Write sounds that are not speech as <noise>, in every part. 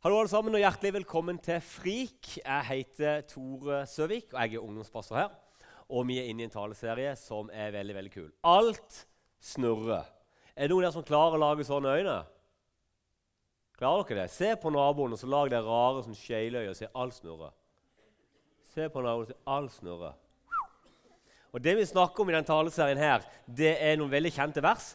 Hallo alle sammen og hjertelig velkommen til Frik. Jeg heter Tore Søvik, og jeg er ungdomspastor her. Og vi er inne i en taleserie som er veldig veldig kul. Alt snurrer. Er det noen der som klarer å lage sånne øyne? Klarer dere det? Se på naboen og så lag det rare sånn skjeleøyne og se alt snurrer. Se på naboen og se alt snurrer. Og Det vi snakker om i denne taleserien, her, det er noen veldig kjente vers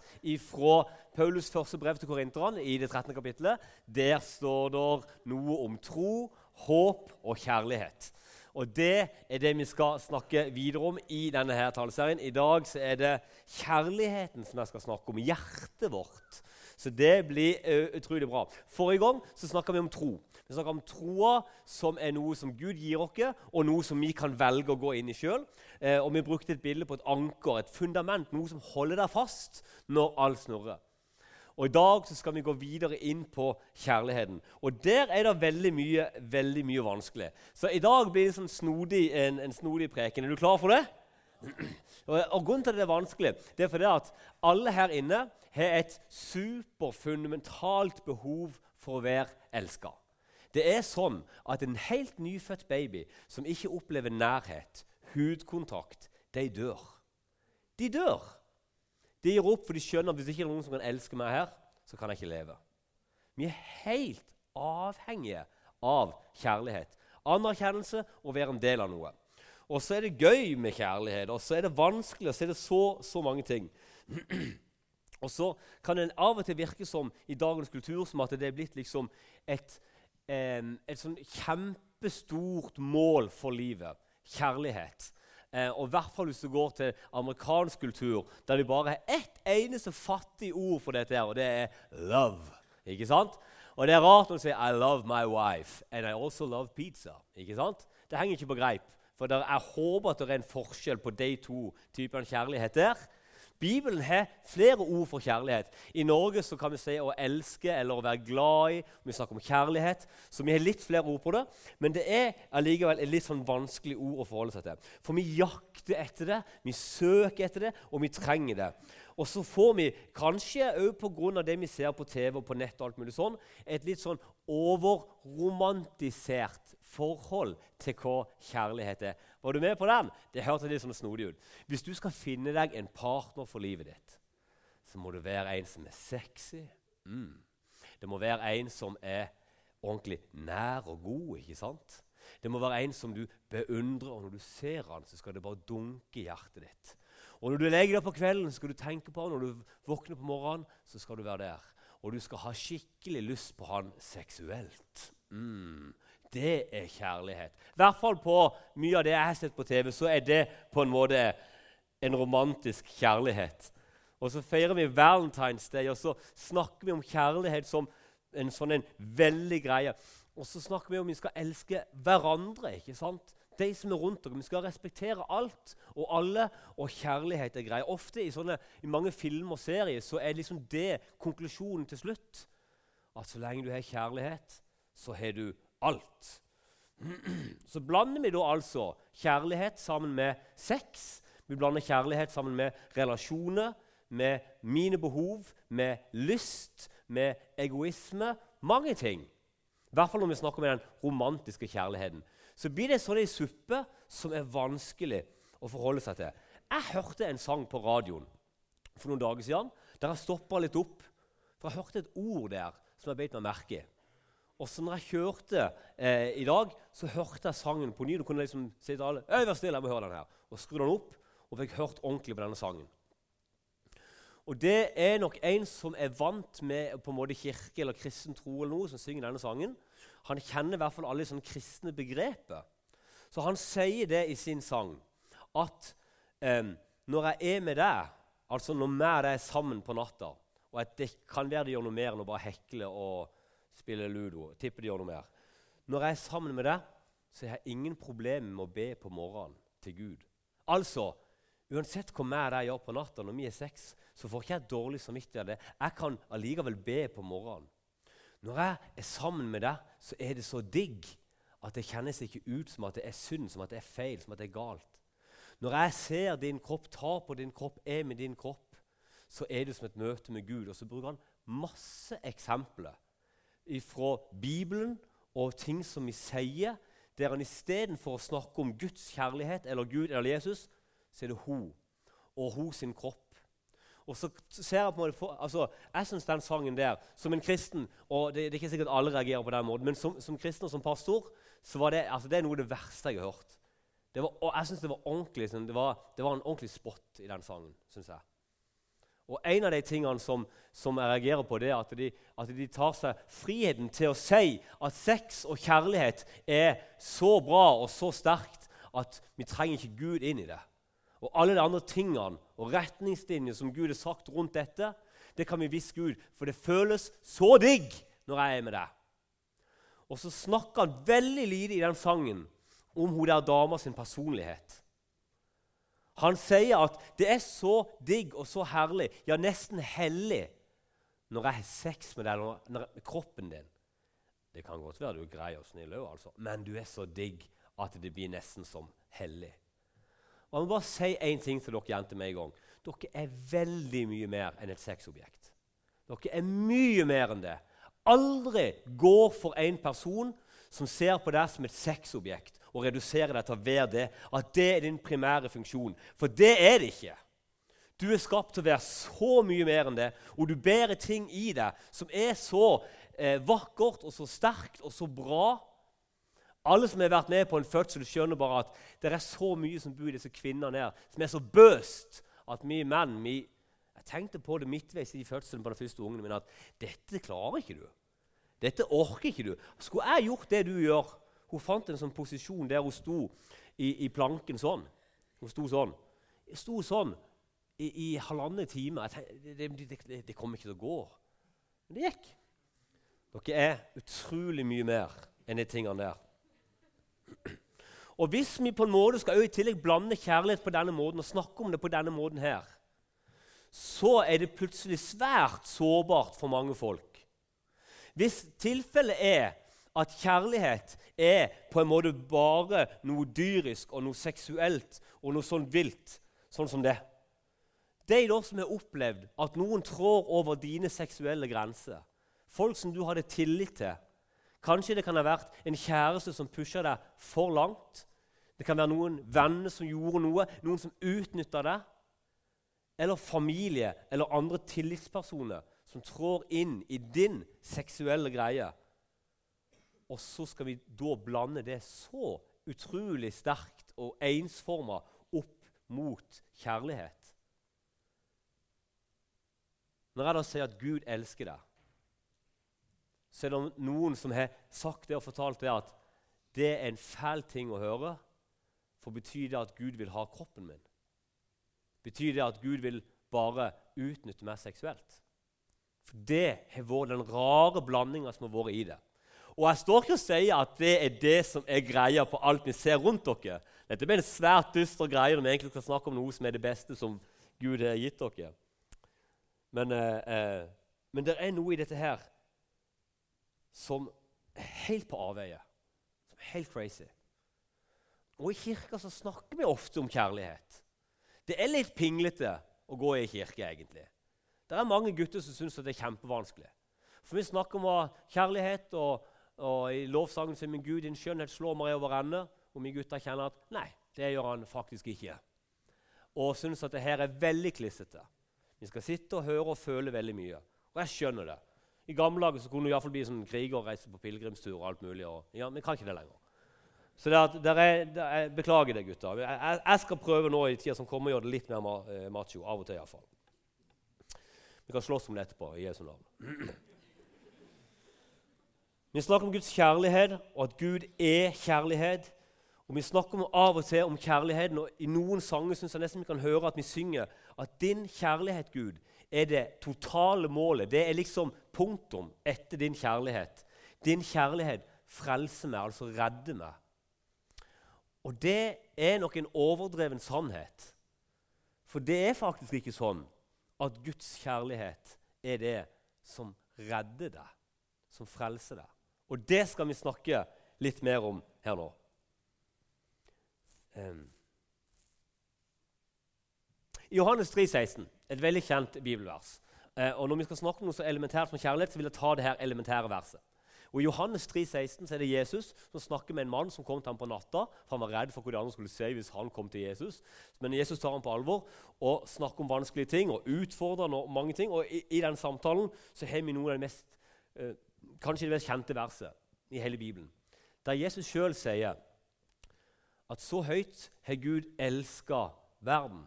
fra Paulus' første brev til korinterne i det 13. kapittelet. Der står det noe om tro, håp og kjærlighet. Og Det er det vi skal snakke videre om i denne her taleserien. I dag så er det kjærligheten som jeg skal snakke om. Hjertet vårt. Så det blir utrolig bra. Forrige gang så snakka vi om tro. Vi snakka om troa som er noe som Gud gir oss, og noe som vi kan velge å gå inn i sjøl. Eh, og vi brukte et bilde på et anker, et fundament, noe som holder deg fast når alt snurrer. Og I dag så skal vi gå videre inn på kjærligheten. Og Der er det veldig mye veldig mye vanskelig. Så i dag blir det sånn snodig, en, en snodig preken. Er du klar for det? <clears throat> Og, og Grunnen til at det er vanskelig, det er fordi at alle her inne har et superfundamentalt behov for å være elska. Det er sånn at en helt nyfødt baby som ikke opplever nærhet, hudkontakt, de dør. De dør. De gir opp, for de skjønner at hvis det ikke er noen som kan elske meg her, så kan jeg ikke leve. Vi er helt avhengige av kjærlighet. Anerkjennelse og være en del av noe. Og så er det gøy med kjærlighet, og så er det vanskelig, og så er det så, så mange ting. <clears throat> og så kan det av og til virke som i dagens kultur som at det er blitt liksom et, um, et sånn kjempestort mål for livet. Kjærlighet. Eh, og i hvert fall hvis du går til amerikansk kultur, der de bare har ett eneste fattig ord for dette, her, og det er 'love'. Ikke sant? Og det er rart når du sier 'I love my wife', and I also love pizza'. Ikke sant? Det henger ikke på greip. For der, jeg håper at det er en forskjell på de to typene kjærlighet der. Bibelen har flere ord for kjærlighet. I Norge så kan vi si å elske eller å være glad i. Vi snakker om kjærlighet, så vi har litt flere ord på det. Men det er allikevel et litt sånn vanskelig ord å forholde seg til. For vi jakter etter det, vi søker etter det, og vi trenger det. Og så får vi, kanskje òg pga. det vi ser på TV og på nett, og alt mulig sånn, et litt sånn overromantisert forhold til hva kjærlighet er. Var du med på den? Det hørtes litt sånn snodig ut. Hvis du skal finne deg en partner for livet ditt, så må du være en som er sexy. Mm. Det må være en som er ordentlig nær og god. ikke sant? Det må være en som du beundrer, og når du ser han, så skal det bare dunke i hjertet ditt. Og Når du legger deg på kvelden, så skal du tenke på han. Når du våkner på morgenen, så skal du være der. Og du skal ha skikkelig lyst på han seksuelt. Mm. Det er kjærlighet. I hvert fall på mye av det jeg har sett på TV, så er det på en måte en romantisk kjærlighet. Og så feirer vi Valentine's Day, og så snakker vi om kjærlighet som en sånn en veldig greie. Og så snakker vi om vi skal elske hverandre. ikke sant? De som er rundt dere. Vi skal respektere alt og alle, og kjærlighet er greie. Ofte i, sånne, i mange filmer og serier så er liksom det konklusjonen til slutt. At så lenge du har kjærlighet, så har du alt. <clears throat> Så blander vi da altså kjærlighet sammen med sex. Vi blander kjærlighet sammen med relasjoner, med mine behov, med lyst, med egoisme. Mange ting. I hvert fall når vi snakker om den romantiske kjærligheten. Så blir det sånn ei suppe som er vanskelig å forholde seg til. Jeg hørte en sang på radioen for noen dager siden der jeg stoppa litt opp. For jeg hørte et ord der som jeg beit meg merke i. Og så når jeg kjørte eh, i dag, så hørte jeg sangen på ny. Du kunne liksom si til alle «Øy, vær stille, jeg må høre den her. Og skrudde den opp og fikk hørt ordentlig på denne sangen. Og det er nok en som er vant med på en måte kirke eller kristen tro, eller noe, som synger denne sangen. Han kjenner i hvert fall alle sånne kristne begreper. Så han sier det i sin sang at eh, når jeg er med deg, altså når vi og deg er sammen på natta og at Det kan være det gjør noe mer enn å bare hekle og spiller ludo. Tipper de gjør noe mer. Når jeg er sammen med deg, så har jeg ingen problemer med å be på morgenen til Gud. Altså, Uansett hvor mer jeg gjør på natta når vi er seks, så får ikke jeg dårlig samvittighet av det. Jeg kan allikevel be på morgenen. Når jeg er sammen med deg, så er det så digg at det kjennes ikke ut som at det er synd, som at det er feil, som at det er galt. Når jeg ser din kropp, tar på din kropp, er med din kropp, så er det som et møte med Gud. Og så bruker han masse eksempler fra Bibelen og ting som vi sier, der han istedenfor å snakke om Guds kjærlighet eller Gud eller Jesus, så er det hun og hun sin kropp. Og så ser Jeg på en for, altså, jeg synes den sangen der, som en kristen og det, det, er ikke sikkert alle reagerer på den måten, men som, som kristen og som pastor så var det, altså, det er noe av det verste jeg har hørt. Var, og jeg synes det var ordentlig, sånn, det var, det var en ordentlig spot i den sangen. Synes jeg. Og En av de tingene som, som jeg reagerer på, det er at de, at de, tar seg friheten til å si at sex og kjærlighet er så bra og så sterkt at vi trenger ikke Gud inn i det. Og alle de andre tingene og retningslinjene som Gud har sagt rundt dette, det kan vi viske Gud, for det føles så digg når jeg er med deg. Og så snakker han veldig lite i den sangen om hun der dama sin personlighet. Han sier at det er så digg og så herlig, ja, nesten hellig, når jeg har sex med deg, når, når, kroppen din. Det kan godt være du er grei og snill òg, altså. men du er så digg at det blir nesten som hellig. Og Jeg må bare si én ting til dere jenter med en gang. Dere er veldig mye mer enn et sexobjekt. Dere er mye mer enn det. Aldri gå for en person som ser på deg som et sexobjekt og redusere deg til å være det, at det er din primære funksjon. For det er det ikke. Du er skapt til å være så mye mer enn det, og du bærer ting i deg som er så eh, vakkert og så sterkt og så bra. Alle som har vært med på en fødsel, skjønner bare at det er så mye som bor i disse kvinnene her, som er så bøst at vi menn vi, Jeg tenkte på det midtveis i fødselen på den første ungen min at dette klarer ikke du. Dette orker ikke du. Skulle jeg gjort det du gjør, hun fant en sånn posisjon der hun sto i, i planken sånn. Hun sto sånn. Jeg sto sånn i, i halvannen time. Tenkte, det, det, det, det kommer ikke til å gå. Men det gikk. Dere er utrolig mye mer enn de tingene der. Og hvis vi på en måte skal i tillegg blande kjærlighet på denne måten og snakke om det på denne måten her, så er det plutselig svært sårbart for mange folk. Hvis tilfellet er at kjærlighet er på en måte bare noe dyrisk og noe seksuelt og noe sånn vilt, sånn som det. De da som har opplevd at noen trår over dine seksuelle grenser, folk som du hadde tillit til Kanskje det kan ha vært en kjæreste som pusha deg for langt. Det kan være noen venner som gjorde noe, noen som utnytta deg. Eller familie eller andre tillitspersoner som trår inn i din seksuelle greie og så skal vi da blande det så utrolig sterkt og ensforma opp mot kjærlighet. Når jeg da sier at Gud elsker deg, så er det noen som har sagt det og fortalt det at det er en fæl ting å høre. For betyr det at Gud vil ha kroppen min? Betyr det at Gud vil bare utnytte meg seksuelt? For det har vært den rare blandinga som har vært i det. Og jeg står ikke og sier at det er det som er greia på alt vi ser rundt dere. Dette blir en svært dyster greie når vi egentlig skal snakke om noe som er det beste som Gud har gitt dere. Men, eh, eh, men det er noe i dette her som er helt på avveie. Som er helt crazy. Og I kirka så snakker vi ofte om kjærlighet. Det er litt pinglete å gå i kirke, egentlig. Det er mange gutter som syns det er kjempevanskelig. For vi snakker om kjærlighet og og i lovsangen sier min Gud, din skjønnhet slår meg over ende. Og mine gutter kjenner at nei, det gjør han faktisk ikke. Og syns at det her er veldig klissete. Vi skal sitte og høre og føle veldig mye. Og jeg skjønner det. I gamle dager så kunne du iallfall bli sånn kriger og reise på pilegrimstur. og alt mulig. Og, ja, men kan ikke det lenger. Så det er, der er, der er, Beklager det, gutter. Jeg, jeg, skal prøve nå i tida som kommer, å gjøre det litt mer eh, macho. Av og til, iallfall. Vi kan slåss om det etterpå i Jesu navn. <clears throat> Vi snakker om Guds kjærlighet, og at Gud er kjærlighet. Og Vi snakker om, av og til om kjærligheten, og i noen sanger synes jeg nesten vi kan høre at vi synger at din kjærlighet, Gud, er det totale målet. Det er liksom punktum etter din kjærlighet. Din kjærlighet frelser meg, altså redder meg. Og det er nok en overdreven sannhet. For det er faktisk ikke sånn at Guds kjærlighet er det som redder deg, som frelser deg. Og det skal vi snakke litt mer om her nå. Johannes 3, 16, et veldig kjent bibelvers. Uh, og Når vi skal snakke om noe så elementært som kjærlighet, så vil jeg ta det her elementære verset. Og I Johannes 3, 16, så er det Jesus som snakker med en mann som kom til ham på natta. for Han var redd for hva de andre skulle si hvis han kom til Jesus. Men Jesus tar ham på alvor og snakker om vanskelige ting og utfordrer og mange ting. Og I, i den samtalen så har vi noe av det mest, eh, kanskje det mest kjente verset i hele Bibelen. Der Jesus sjøl sier at så høyt har Gud elska verden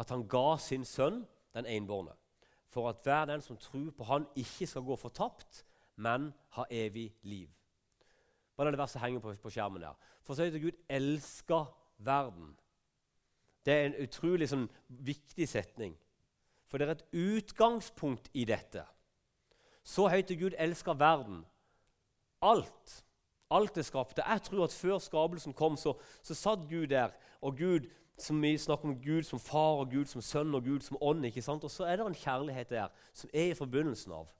at han ga sin sønn, den enbårne, for at hver den som tror på han, ikke skal gå fortapt, men ha evig liv. Bare er det verset henger på, på, skjermen der. For så høyt Gud elska verden. Det er en utrolig sånn, viktig setning. For det er et utgangspunkt i dette. Så høyt Gud elska verden. Alt. Alt er skapt. Jeg tror at før skapelsen kom, så, så satt Gud der. Og Gud, som vi snakker om Gud som far og Gud som sønn og Gud som ånd. ikke sant? Og så er det en kjærlighet der som er i forbindelsen av.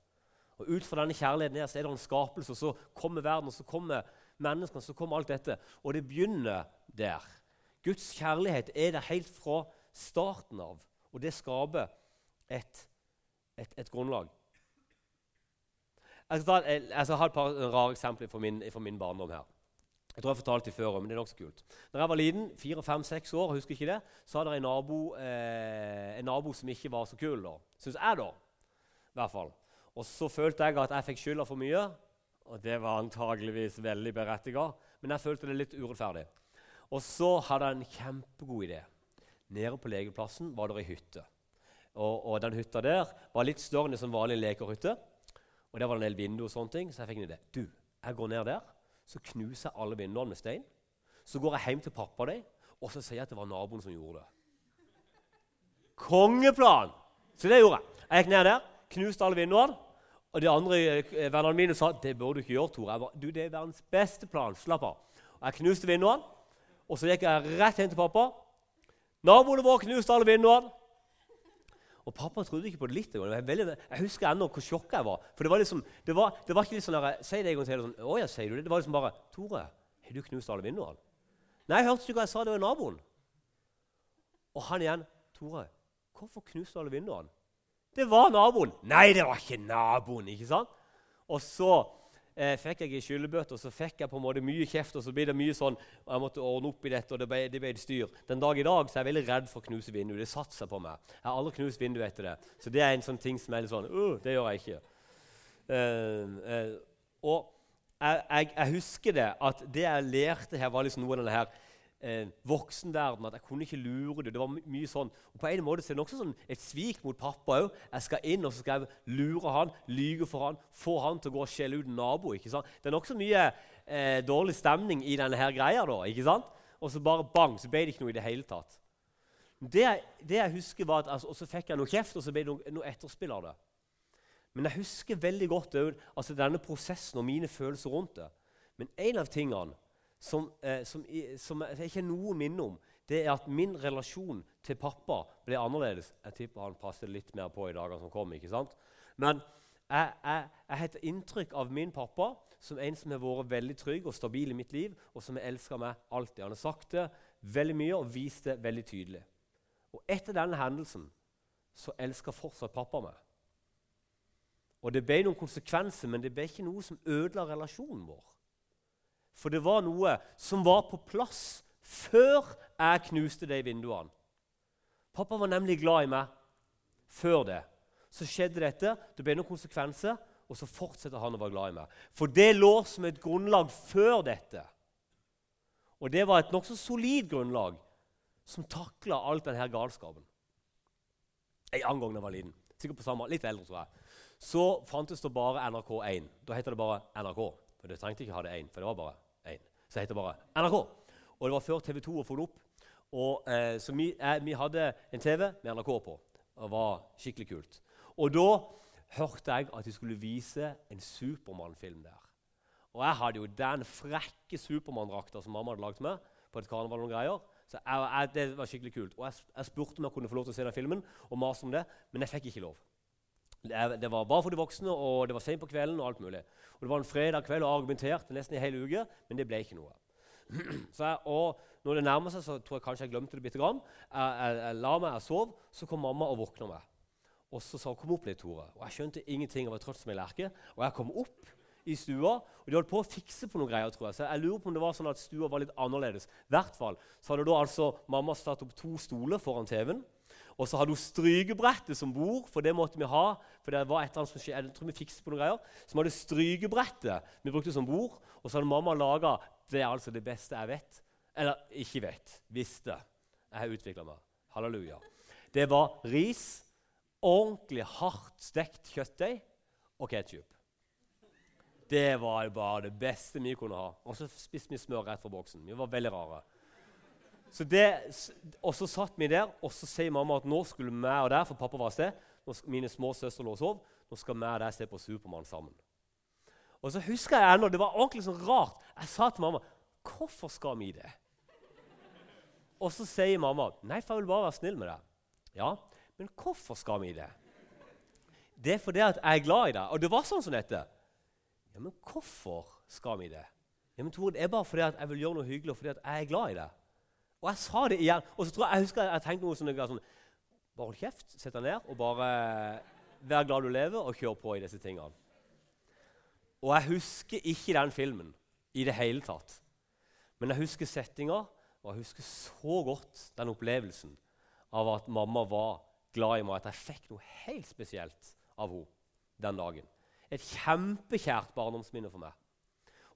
Og Ut fra denne kjærligheten her, så er det en skapelse, og så kommer verden, og så kommer menneskene, så kommer alt dette. Og det begynner der. Guds kjærlighet er der helt fra starten av, og det skaper et, et, et grunnlag. Jeg ta, jeg skal ha et par rare eksempler fra min, fra min barndom her. Jeg tror jeg fortalte det før, men det er nokså kult. Da jeg var liten, fire, fem, seks år, husker ikke det, så hadde jeg en nabo, eh, en nabo som ikke var så kul. da. Syns jeg, da. I hvert fall. Og så følte jeg at jeg fikk skylda for mye, og det var antageligvis veldig berettiga. Men jeg følte det litt urettferdig. Og så hadde jeg en kjempegod idé. Nede på legeplassen var det ei hytte. Og, og, den hytta der var litt større enn en vanlig lekerhytte. Og der var det en del vinduer og sånne ting, så jeg fikk en idé. Du, jeg går ned der, så knuser jeg alle vinduene med stein. Så går jeg hjem til pappa og og så sier jeg at det var naboen som gjorde det. Kongeplan! Så det gjorde jeg. Jeg gikk ned der, knuste alle vinduene. Og de andre eh, vennene mine sa det burde du ikke gjøre, Tore. Jeg bare, du, det er verdens beste plan. Slapp av. Og Jeg knuste vinduene, og så gikk jeg rett hjem til pappa. Naboene våre knuste alle vinduene. Og pappa trodde ikke på det litt engang. Jeg, husker ennå hvor sjokka jeg var. For det var liksom, det var, det var ikke litt sånn der, Si det en gang til. Sånn, å ja, sier du det? Det var liksom bare Tore, har du knust alle vinduene? Nei, jeg hørte ikke hva jeg sa. Det var naboen. Og han igjen. Tore, hvorfor knuste du alle vinduene? Det var naboen. Nei, det var ikke naboen. ikke sant? Og så eh, fikk jeg skyldbøtte, og så fikk jeg på en måte mye kjeft. Og så ble det mye sånn, og jeg måtte ordne opp i dette, og det ble, det ble et styr. Den dag i dag så er jeg veldig redd for å knuse vinduet. Det satser på meg. Jeg har aldri knust vinduet etter det. Så det er en sånn ting som er litt sånn uh, Det gjør jeg ikke. Uh, uh, og jeg, jeg, jeg, husker det, at det jeg lærte her, var liksom noe av denne her eh, voksenverden. At jeg kunne ikke lure det. Det var my mye sånn. Og På en måte så er det også sånn et svik mot pappa òg. Jeg skal inn og så skal jeg lure han, lyge for han, få han til å gå og skjelle ut en nabo. ikke sant? Det er nokså mye eh, dårlig stemning i denne her greia. da, ikke sant? Og så bare bang, så ble det ikke noe i det hele tatt. Det, det jeg husker var at, altså, Og så fikk jeg noe kjeft, og så ble det noe, noe etterspill av det. Men jeg husker veldig godt altså, denne prosessen og mine følelser rundt det. Men en av tingene som, eh, som, som, jeg ikke noe minne om, det er at min relasjon til pappa ble annerledes. Jeg tipper han passer litt mer på i dagene som kommer. ikke sant? Men jeg, jeg, jeg har et inntrykk av min pappa som en som har vært veldig trygg og stabil i mitt liv, og som har elska meg alltid. Han har sagt det veldig mye og vist det veldig tydelig. Og etter denne hendelsen så elsker fortsatt pappa meg. Og Det ble noen konsekvenser, men det ble ikke noe som ødela relasjonen vår. For det var noe som var på plass før jeg knuste de vinduene. Pappa var nemlig glad i meg før det. Så skjedde dette, det ble noen konsekvenser, og så fortsetter han å være glad i meg. For det lå som et grunnlag før dette. Og det var et nokså solid grunnlag som takla alt denne galskapen. En annen gang jeg var liten, sikkert på samme, litt eldre, tror jeg, så fantes det bare NRK1. Da heter det bare NRK. For det trengte ikke ha det én, for det var bare det heter bare NRK. Og det var før TV 2 å få opp. Og, eh, så vi, eh, vi, hadde en TV med NRK på. Det var skikkelig kult. Og da hørte jeg at de skulle vise en Supermann-film der. Og jeg hadde jo den frekke Supermann-drakta som mamma hadde lagd meg. på et karneval og greier. Så jeg, jeg, Det var skikkelig kult. Og jeg, jeg, spurte om jeg kunne få lov til å se den filmen, og maste om det, men jeg fikk ikke lov. Det, var bare for de voksne, og det var sent på kvelden. og alt mulig. Og Det var en fredag kveld og argumenterte nesten i hele uke, men det ble ikke noe. <clears throat> Jeg, og når det nærmer seg, så tror jeg kanskje jeg glemte det bitte grann. Jeg, jeg, jeg, la meg, jeg sov, så kom mamma og våkna meg. Og så sa hun 'kom opp litt, Tore'. Og Jeg skjønte ingenting. Jeg var trøtt som ei lerke. Og jeg kom opp i stua, og de holdt på å fikse på noen greier. tror jeg. Så jeg lurer på om det var sånn at stua var litt annerledes. I hvert fall så hadde da altså mamma satt opp to stoler foran TV-en. Og så hadde hun strygebrettet som bord, for det måtte vi ha. for det var et eller annet som skje, jeg tror vi fikset på noen greier. Så vi hadde strygebrettet vi brukte som bord, og så hadde mamma laga det er altså det beste jeg vet. Eller ikke vet. Visste. Jeg har utvikla meg. Halleluja. Det var ris, ordentlig hardt stekt kjøttdeig og ketsjup. Det var bare det beste vi kunne ha. Og så spiste vi smør rett fra boksen. Vi var veldig rare. Så det, og så satt vi der, og så sier mamma at nå skulle vi og der, for pappa var av sted, mine små søstre lå og sov, nå skal vi og der se på Supermann sammen. Og så husker jeg ennå, Det var ordentlig sånn rart. Jeg sa til mamma hvorfor skal vi det? Og så sier mamma nei, for jeg vil bare være snill med deg. Ja, men hvorfor skal vi det? Det er fordi at jeg er glad i deg. Og det var sånn som dette. Ja, Men hvorfor skal vi det? Ja, men Tore, Det er bare fordi at jeg vil gjøre noe hyggelig og fordi at jeg er glad i det. Og jeg sa det igjen. Og så tror jeg, jeg husker jeg tenkte noe sånn, sånn Bare hold kjeft, sett deg ned og bare vær glad du lever, og kjør på i disse tingene. Og jeg husker ikke den filmen i det hele tatt. Men jeg husker settinga, og jeg husker så godt den opplevelsen av at mamma var glad i meg, at jeg fikk noe helt spesielt av henne den dagen et kjempekjært barndomsminne for meg.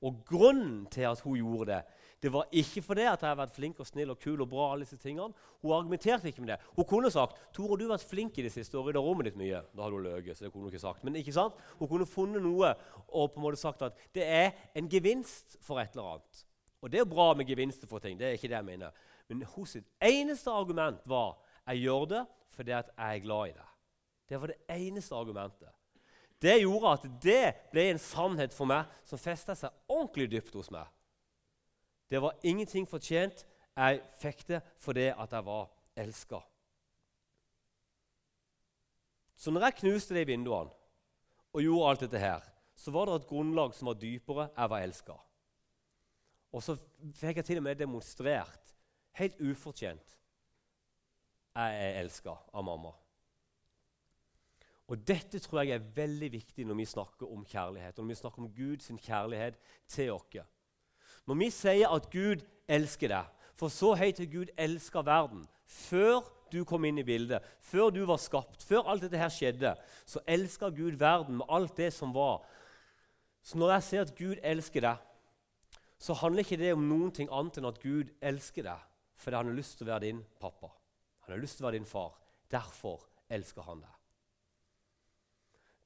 Og grunnen til at hun gjorde det, det var ikke fordi at jeg har vært flink og snill og kul og bra. alle disse tingene. Hun argumenterte ikke med det. Hun kunne sagt Tore, du har vært flink i det siste og det rommet ditt mye. Da hadde hun løyet. så det kunne Hun ikke sagt. Men ikke sant? Hun kunne funnet noe og på en måte sagt at det er en gevinst for et eller annet. Og det er bra med gevinster for ting. det er ikke det jeg mener. Men sitt eneste argument var jeg gjør det fordi at jeg er glad i det. Det var det eneste argumentet. Det gjorde at det ble en sannhet for meg som festa seg ordentlig dypt hos meg. Det var ingenting fortjent. Jeg fikk det fordi at jeg var elska. Så når jeg knuste de vinduene og gjorde alt dette her, så var det et grunnlag som var dypere. Jeg var elska. Og så fikk jeg til og med demonstrert, helt ufortjent, jeg er elska av mamma. Og Dette tror jeg er veldig viktig når vi snakker om kjærlighet, og når vi snakker om Guds kjærlighet til oss. Når vi sier at Gud elsker deg, for så høyt har Gud elska verden Før du kom inn i bildet, før du var skapt, før alt dette her skjedde, så elska Gud verden med alt det som var. Så når jeg ser at Gud elsker deg, så handler ikke det om noen ting annet enn at Gud elsker deg fordi han har lyst til å være din pappa. Han har lyst til å være din far. Derfor elsker han deg.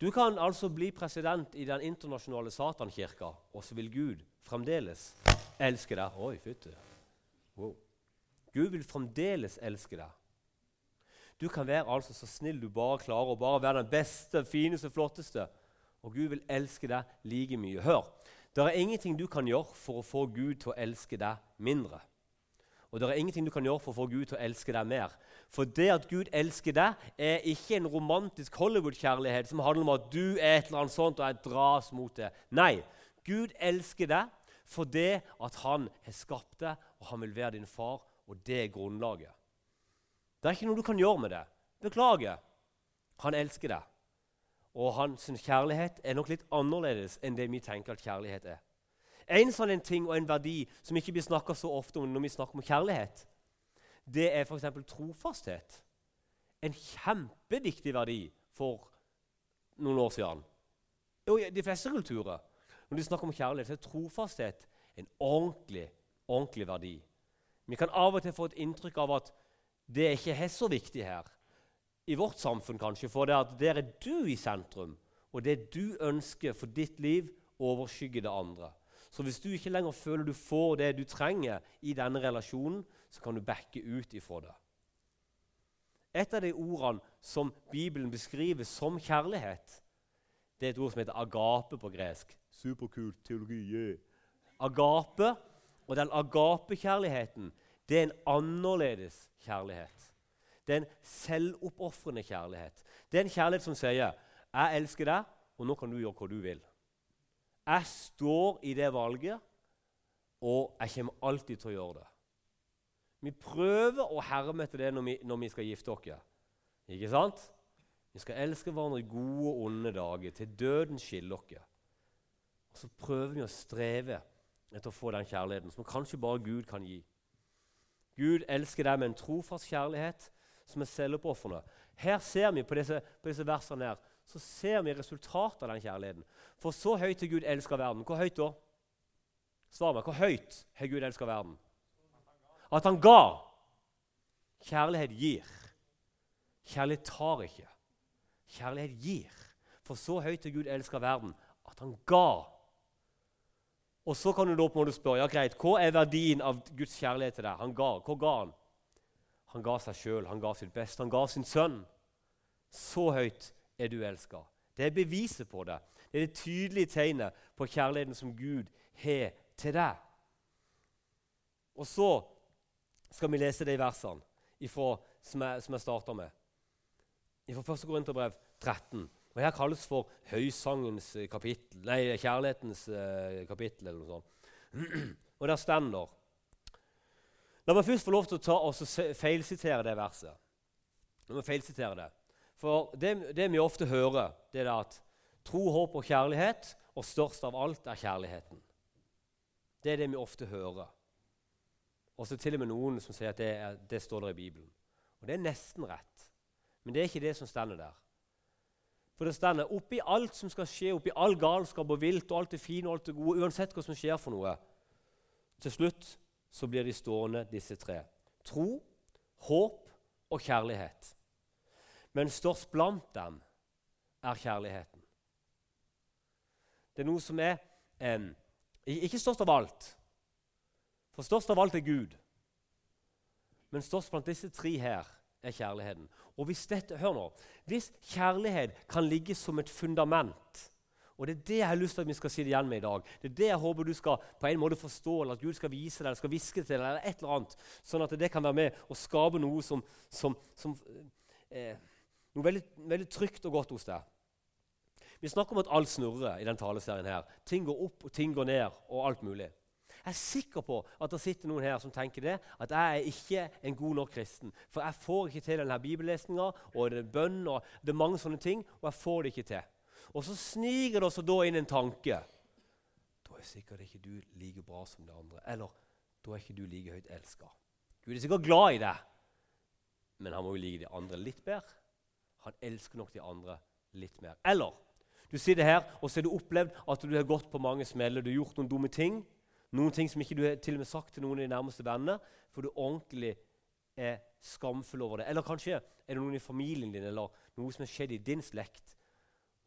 Du kan altså bli president i den internasjonale satankirka, og så vil Gud fremdeles elske deg. Oi, fytti. Wow. Gud vil fremdeles elske deg. Du kan være altså så snill du bare klarer, og bare være den beste, fineste, flotteste. Og Gud vil elske deg like mye. Hør, det er ingenting du kan gjøre for å få Gud til å elske deg mindre. Og det er ingenting du kan gjøre for å få Gud til å elske deg mer. For det at Gud elsker deg, er ikke en romantisk Hollywood-kjærlighet som handler om at du er et eller annet sånt og jeg dras mot det. Nei, Gud elsker deg for det at han har skapt deg, og han vil være din far, og det er grunnlaget. Det er ikke noe du kan gjøre med det. Beklager. Han elsker deg. Og hans kjærlighet er nok litt annerledes enn det vi tenker at kjærlighet er. En sånn en ting og en verdi som ikke blir snakka så ofte om når vi snakker om kjærlighet, det er f.eks. trofasthet. En kjempeviktig verdi for noen år siden. Og I de fleste kulturer når de snakker om kjærlighet, så er trofasthet en ordentlig, ordentlig verdi. Vi kan av og til få et inntrykk av at det ikke er så viktig her. I vårt samfunn, kanskje, for det at der er du i sentrum. Og det du ønsker for ditt liv, overskygger det andre. Så hvis du ikke lenger føler du får det du trenger i denne relasjonen, så kan du backe ut ifra det. Et av de ordene som Bibelen beskriver som kjærlighet, det er et ord som heter agape på gresk. Superkult teologi. Yeah. Agape og den agapekjærligheten det er en annerledes kjærlighet. Det er en selvoppofrende kjærlighet. Det er en kjærlighet som sier 'Jeg elsker deg, og nå kan du gjøre hva du vil'. Jeg står i det valget, og jeg kommer alltid til å gjøre det. Vi prøver å herme etter det når vi, når vi skal gifte oss. Ikke sant? Vi skal elske hverandre i gode og onde dager, til døden skiller oss. Og så prøver vi å streve etter å få den kjærligheten som kanskje bare Gud kan gi. Gud elsker deg med en trofast kjærlighet som er selvoppofrende. Her ser vi på disse, på disse versene her, så ser vi resultatet av den kjærligheten. For så høyt har Gud elska verden. Hvor høyt da? Svar meg. Hvor høyt har Gud elska verden? At han ga. Kjærlighet gir. Kjærlighet tar ikke. Kjærlighet gir. For så høyt har Gud elska verden at han ga. Og så kan du da på en måte spørre ja greit, hva er verdien av Guds kjærlighet til deg. Han ga. Hva ga han? Han ga seg sjøl. Han ga sitt beste. Han ga sin sønn. Så høyt er du elska. Det er beviset på det. Det er det tydelige tegnet på kjærligheten som Gud har til deg. Og så skal vi lese de versene ifra, som jeg, som jeg starta med. Fra 1. Korinterbrev 13. Og Her kalles for høysangens eh, kapittel, nei, kjærlighetens eh, kapittel. eller noe sånt. <clears throat> Og der stender La meg først få lov til å ta og feilsitere det verset. La meg feilsitere det. For det, det, vi ofte hører, det er at tro, håp og kjærlighet, og størst av alt er kjærligheten. Det er det vi ofte hører. Og så til og med noen som sier at det, er, det står der i Bibelen. Og det er nesten rett. Men det er ikke det som stender der. For det stender oppi alt som skal skje, oppi all galskap og vilt og alt det fine og alt det gode, uansett hva som skjer for noe, til slutt så blir de stående, disse tre. Tro, håp og kjærlighet. Men størst blant dem er kjærligheten. Det er noe som er eh, Ikke størst av alt, for størst av alt er Gud. Men størst blant disse tre her er kjærligheten. Og hvis dette, hør nå, hvis kjærlighet kan ligge som et fundament og Det er det jeg har lyst til at vi skal si det igjen med i dag. Det er det jeg håper du skal på en måte forstå, eller at Gud skal vise deg, eller skal viske til deg, eller et eller annet, sånn at det kan være med og skape noe som, som, som eh, noe veldig, veldig trygt og godt hos deg. Vi snakker om at alt snurrer i den taleserien. her. Ting går opp og ting går ned, og alt mulig. Jeg er sikker på at det sitter noen her som tenker det, at jeg er ikke en god nok kristen. For jeg får ikke til denne bibellesninga og det bønn og det er mange sånne ting. Og jeg får det ikke til. Og så sniker det også da inn en tanke. Da er sikkert ikke du like bra som de andre. Eller da er ikke du like høyt elska. Gud er sikkert glad i deg, men han må jo like de andre litt bedre. Han elsker nok de andre litt mer. Eller du sitter her og så har du opplevd at du har gått på mange smeller, du har gjort noen dumme ting. Noen ting som ikke du har til og med sagt til noen av de nærmeste vennene, for du ordentlig er skamfull over det. Eller kanskje er det noen i familien din eller noe som har skjedd i din slekt,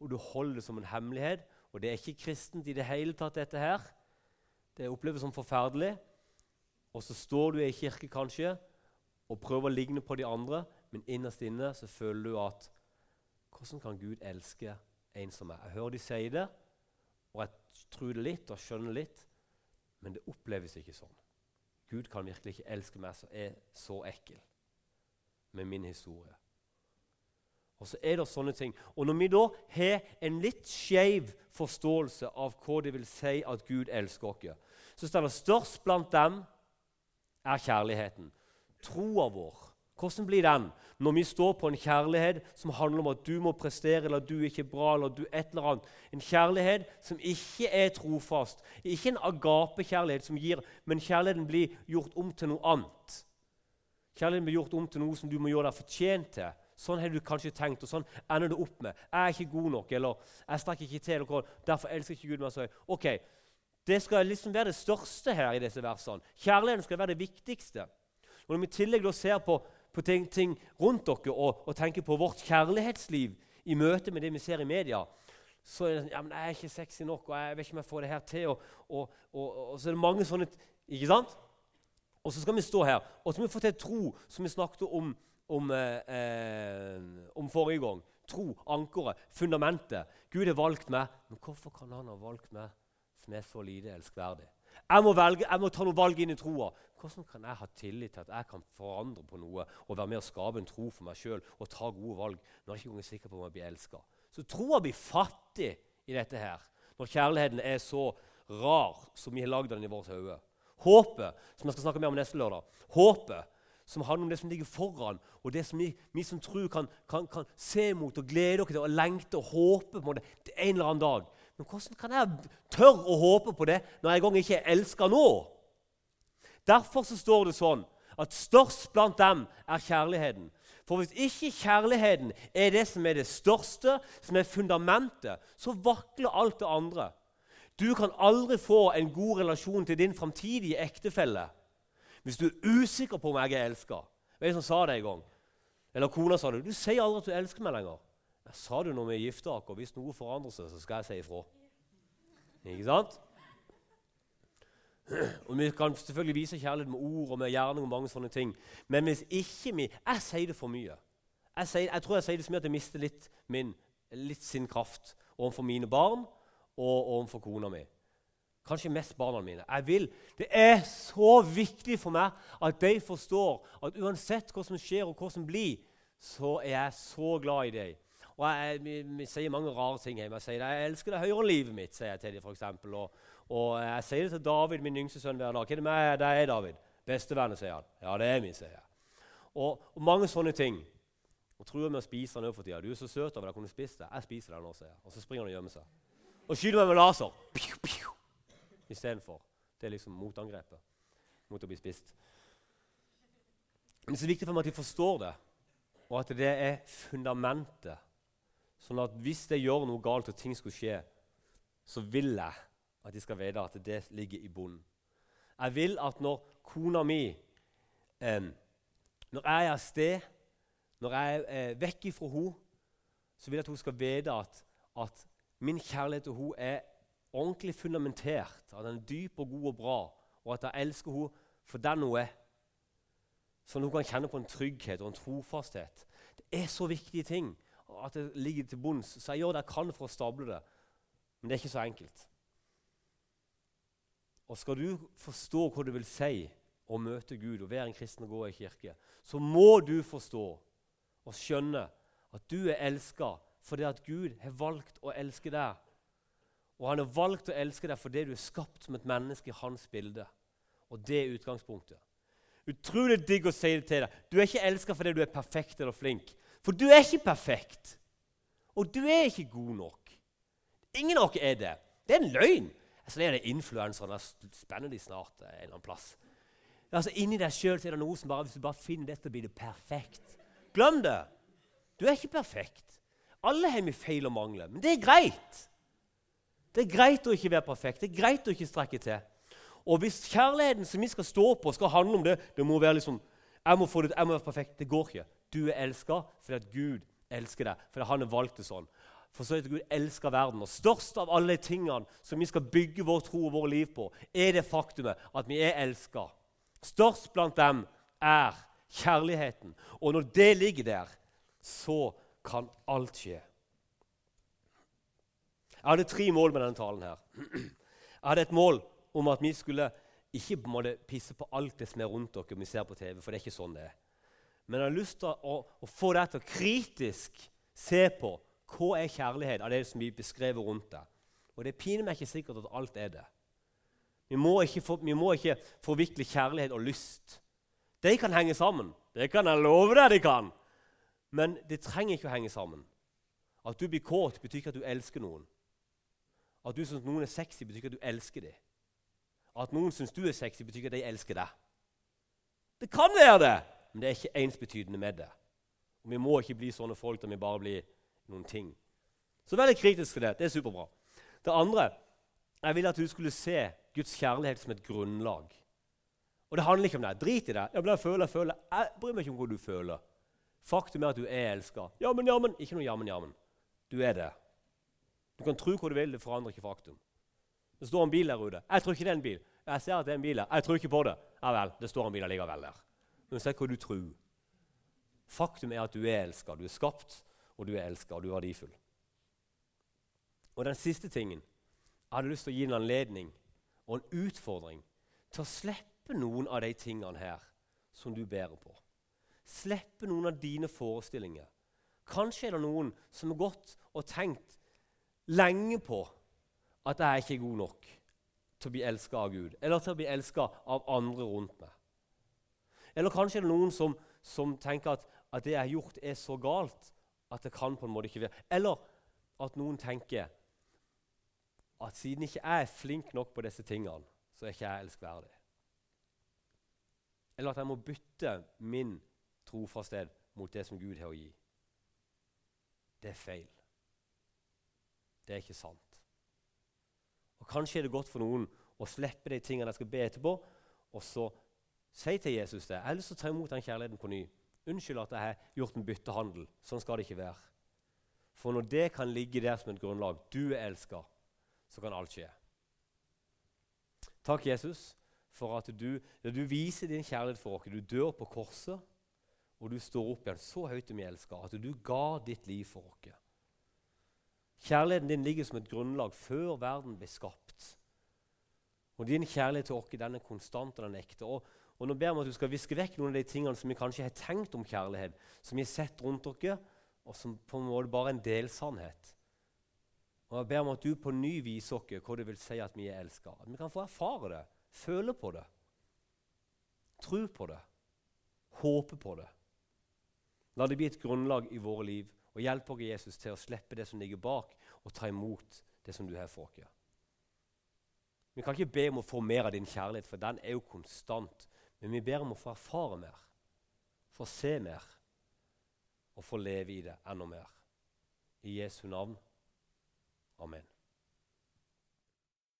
og du holder det som en hemmelighet. Og det er ikke kristent i det hele tatt, dette her. Det oppleves som forferdelig. Og så står du i kirke kanskje og prøver å ligne på de andre, men innerst inne så føler du at Hvordan kan Gud elske en som meg? Jeg hører de si det, og jeg tror det litt og skjønner litt, men det oppleves ikke sånn. Gud kan virkelig ikke elske meg som er så ekkel med min historie. Og så er det sånne ting. Og når vi da har en litt skeiv forståelse av hva det vil si at Gud elsker oss, så står det størst blant dem er kjærligheten. Troa vår hvordan blir den når vi står på en kjærlighet som handler om at du må prestere, eller du er ikke bra, eller du et eller annet? En kjærlighet som ikke er trofast. Ikke en agapekjærlighet som gir, men kjærligheten blir gjort om til noe annet. Kjærligheten blir gjort om til noe som du må gjøre deg fortjent til. Sånn har du kanskje tenkt, og sånn ender det opp med. 'Jeg er ikke god nok', eller 'jeg strekker ikke til', eller 'derfor elsker ikke Gud meg så høyt'. Ok, Det skal liksom være det største her i disse versene. Kjærligheten skal være det viktigste. Og Når vi i tillegg ser på på ting, ting rundt dere og, og tenker på vårt kjærlighetsliv i møte med det vi ser i media, så er det sånn ja, men 'Jeg er ikke sexy nok, og jeg vet ikke om jeg får det her til.' Og, og, og så er det mange sånne Ikke sant? Og så skal vi stå her og så må vi få til tro, som vi snakket om, om, eh, eh, om forrige gang. Tro, ankeret, fundamentet. Gud har valgt meg. Men hvorfor kan han ha valgt meg som er så lite elskverdig? Jeg må, velge, jeg må ta noen valg inn i troa. Hvordan kan jeg ha tillit til at jeg kan forandre på noe og være med å skape en tro for meg sjøl og ta gode valg når jeg ikke er sikker på om jeg blir elska? Så troa blir fattig i dette her når kjærligheten er så rar som vi har lagd den i vårt hode. Håpet, som jeg skal snakke mer om neste lørdag, håpet som handler om det som ligger foran, og det som vi, vi som tror, kan, kan, kan, se mot og glede oss til og lengte og håpe på en eller annen dag. Men hvordan kan jeg tørre å håpe på det når jeg engang ikke er elska nå? Derfor så står det sånn at størst blant dem er kjærligheten. For hvis ikke kjærligheten er det som er det største, som er fundamentet, så vakler alt det andre. Du kan aldri få en god relasjon til din framtidige ektefelle hvis du er usikker på om jeg er elska. Hvem som sa det en gang? Eller kona sa det. Du sier aldri at du elsker meg lenger. Jeg sa du når vi gifta oss, hvis noe forandrer seg, så skal jeg si ifra. Ikke sant? Og Vi kan selvfølgelig vise kjærlighet med ord og med gjerning og mange sånne ting. Men hvis ikke vi Jeg sier det for mye. Jeg, sier, jeg tror jeg sier det så mye at jeg mister litt, min, litt sin kraft overfor mine barn og overfor kona mi. Kanskje mest barna mine. Jeg vil, Det er så viktig for meg at de forstår at uansett hva som skjer og hva som blir, så er jeg så glad i dem. Og jeg, vi, vi, sier mange rare ting hjemme. Jeg sier det, jeg elsker det høyere livet mitt. sier jeg til dem, for eksempel. og og jeg sier det til David, min yngste sønn, hver dag. Hva er det med deg, David? Bestevenner, sier han. Ja, det er min, sier jeg. Og, og mange sånne ting. Og truer med å spise den for tida. Du er så søt av deg, kunne spist det. Jeg spiser den nå, sier jeg. Og så springer han og gjemmer seg. Og skyter meg med laser. Istedenfor. Det er liksom motangrepet mot å bli spist. Men det er så viktig for meg at de forstår det, og at det er fundamentet. Sånn at hvis jeg gjør noe galt og ting skulle skje, så vil jeg at de skal vite at det ligger i bunnen. Jeg vil at når kona mi eh, Når jeg er av sted, når jeg er eh, vekk ifra henne, så vil jeg at hun skal vite at, at min kjærlighet til henne er ordentlig fundamentert. At den er dyp og god og bra, og at jeg elsker henne for den hun er. Sånn at hun kan kjenne på en trygghet og en trofasthet. Det er så viktige ting at det ligger til bunns. Så jeg gjør det jeg kan for å stable det. Men det er ikke så enkelt. Og skal du forstå hva det vil si å møte Gud og være en kristen og gå i kirke, så må du forstå og skjønne at du er elska fordi at Gud har valgt å elske deg. Og han har valgt å elske deg fordi du er skapt som et menneske i hans bilde. Og det er utgangspunktet. Utrolig digg å si det til deg. Du er ikke elska fordi du er perfekt eller flink. For du er ikke perfekt. Og du er ikke god nok. Ingen av dere er det. Det er en løgn. Altså, det er det influensere. Spenner de snart eh, en eller annen plass. Altså, Inni deg sjøl er det noe som bare Hvis du bare finner dette, blir det perfekt. Glem det! Du er ikke perfekt. Alle har vi feil og mangler, men det er greit. Det er greit å ikke være perfekt. Det er greit å ikke strekke til. Og hvis kjærligheten som vi skal stå på, skal handle om det Det må være liksom, jeg må, få det, jeg må være perfekt. Det går ikke. Du er elska fordi Gud elsker deg, fordi han har valgt det sånn. For så at Gud elsker verden. Og størst av alle tingene som vi skal bygge vår tro og vår liv på, er det faktumet at vi er elska. Størst blant dem er kjærligheten. Og når det ligger der, så kan alt skje. Jeg hadde tre mål med denne talen. her. Jeg hadde et mål om at vi skulle ikke på pisse på alt det som er rundt dere vi ser på TV. for det er ikke sånn det er. Men jeg har lyst til å, å få deg til å kritisk se på hva er kjærlighet av det som blir beskrevet rundt deg. Og det piner meg ikke sikkert at alt er det. Vi må for, vi må ikke forvikle kjærlighet og lyst. De kan henge sammen. Det kan jeg love deg de kan. Men det trenger ikke å henge sammen. At du blir kåt, betyr ikke at du elsker noen. At du syns noen er sexy, betyr ikke at du elsker dem. At noen syns du er sexy, betyr ikke at de elsker deg. Det kan være det, men det er ikke ensbetydende med det. Og Vi må ikke bli sånne folk der vi bare blir noen ting. Så veldig kritisk til det. Det er superbra. Det andre jeg vil at du skulle se Guds kjærlighet som et grunnlag. Og det handler ikke om det. Drit i det. Jeg, blir føler, føler. Jeg bryr meg ikke om hva du føler. Faktum er at du er elska. Jammen, jammen. Ikke noe jammen, jammen. Du er det. Du kan tro hva du vil, det forandrer ikke faktum. Det står en bil der ute. Jeg tror ikke det er en bil. Jeg ser at det er en bil der. Jeg tror ikke på det. Ja vel, det står en bil likevel der. Se hva du tror. Faktum er at du er elska. Du er skapt og du er elska, og du er verdifull. Og den siste tingen jeg hadde lyst til å gi en anledning og en utfordring til å slippe noen av de tingene her som du bærer på. Slippe noen av dine forestillinger. Kanskje er det noen som har gått og tenkt lenge på at jeg ikke er god nok til å bli elska av Gud eller til å bli elska av andre rundt meg. Eller kanskje er det noen som, som tenker at, at det jeg har gjort, er så galt at det kan på en måte ikke være Eller at noen tenker at siden ikke jeg er flink nok på disse tingene, så er ikke jeg elskverdig. Eller at jeg må bytte min trofasthet mot det som Gud har å gi. Det er feil. Det er ikke sant. Og Kanskje er det godt for noen å slippe de tingene jeg skal be etterpå, og så si til Jesus det. Jeg har lyst til å ta imot den kjærligheten på ny. Unnskyld at jeg har gjort en byttehandel. Sånn skal det ikke være. For når det kan ligge der som et grunnlag, du er elska, så kan alt skje. Takk, Jesus, for at du, du viser din kjærlighet for oss. Du dør på korset, og du står opp igjen så høyt du vi elsker, at du ga ditt liv for oss. Kjærligheten din ligger som et grunnlag før verden ble skapt. Og din kjærlighet til oss den er konstant og den ekte. Og, og nå ber om at du skal viske vekk noen av de tingene som vi kanskje har tenkt om kjærlighet, som vi har sett rundt dere, og som på en måte bare er en delsannhet. Og Jeg ber om at du på ny viser oss hva det vil si at vi er elska. At vi kan få erfare det, føle på det, tro på det, håpe på det. La det bli et grunnlag i våre liv, og hjelp oss Jesus til å slippe det som ligger bak, og ta imot det som du har for oss. Vi kan ikke be om å få mer av din kjærlighet, for den er jo konstant. Men vi ber om å få erfare mer, få se mer og få leve i det enda mer. I Jesu navn. Amen.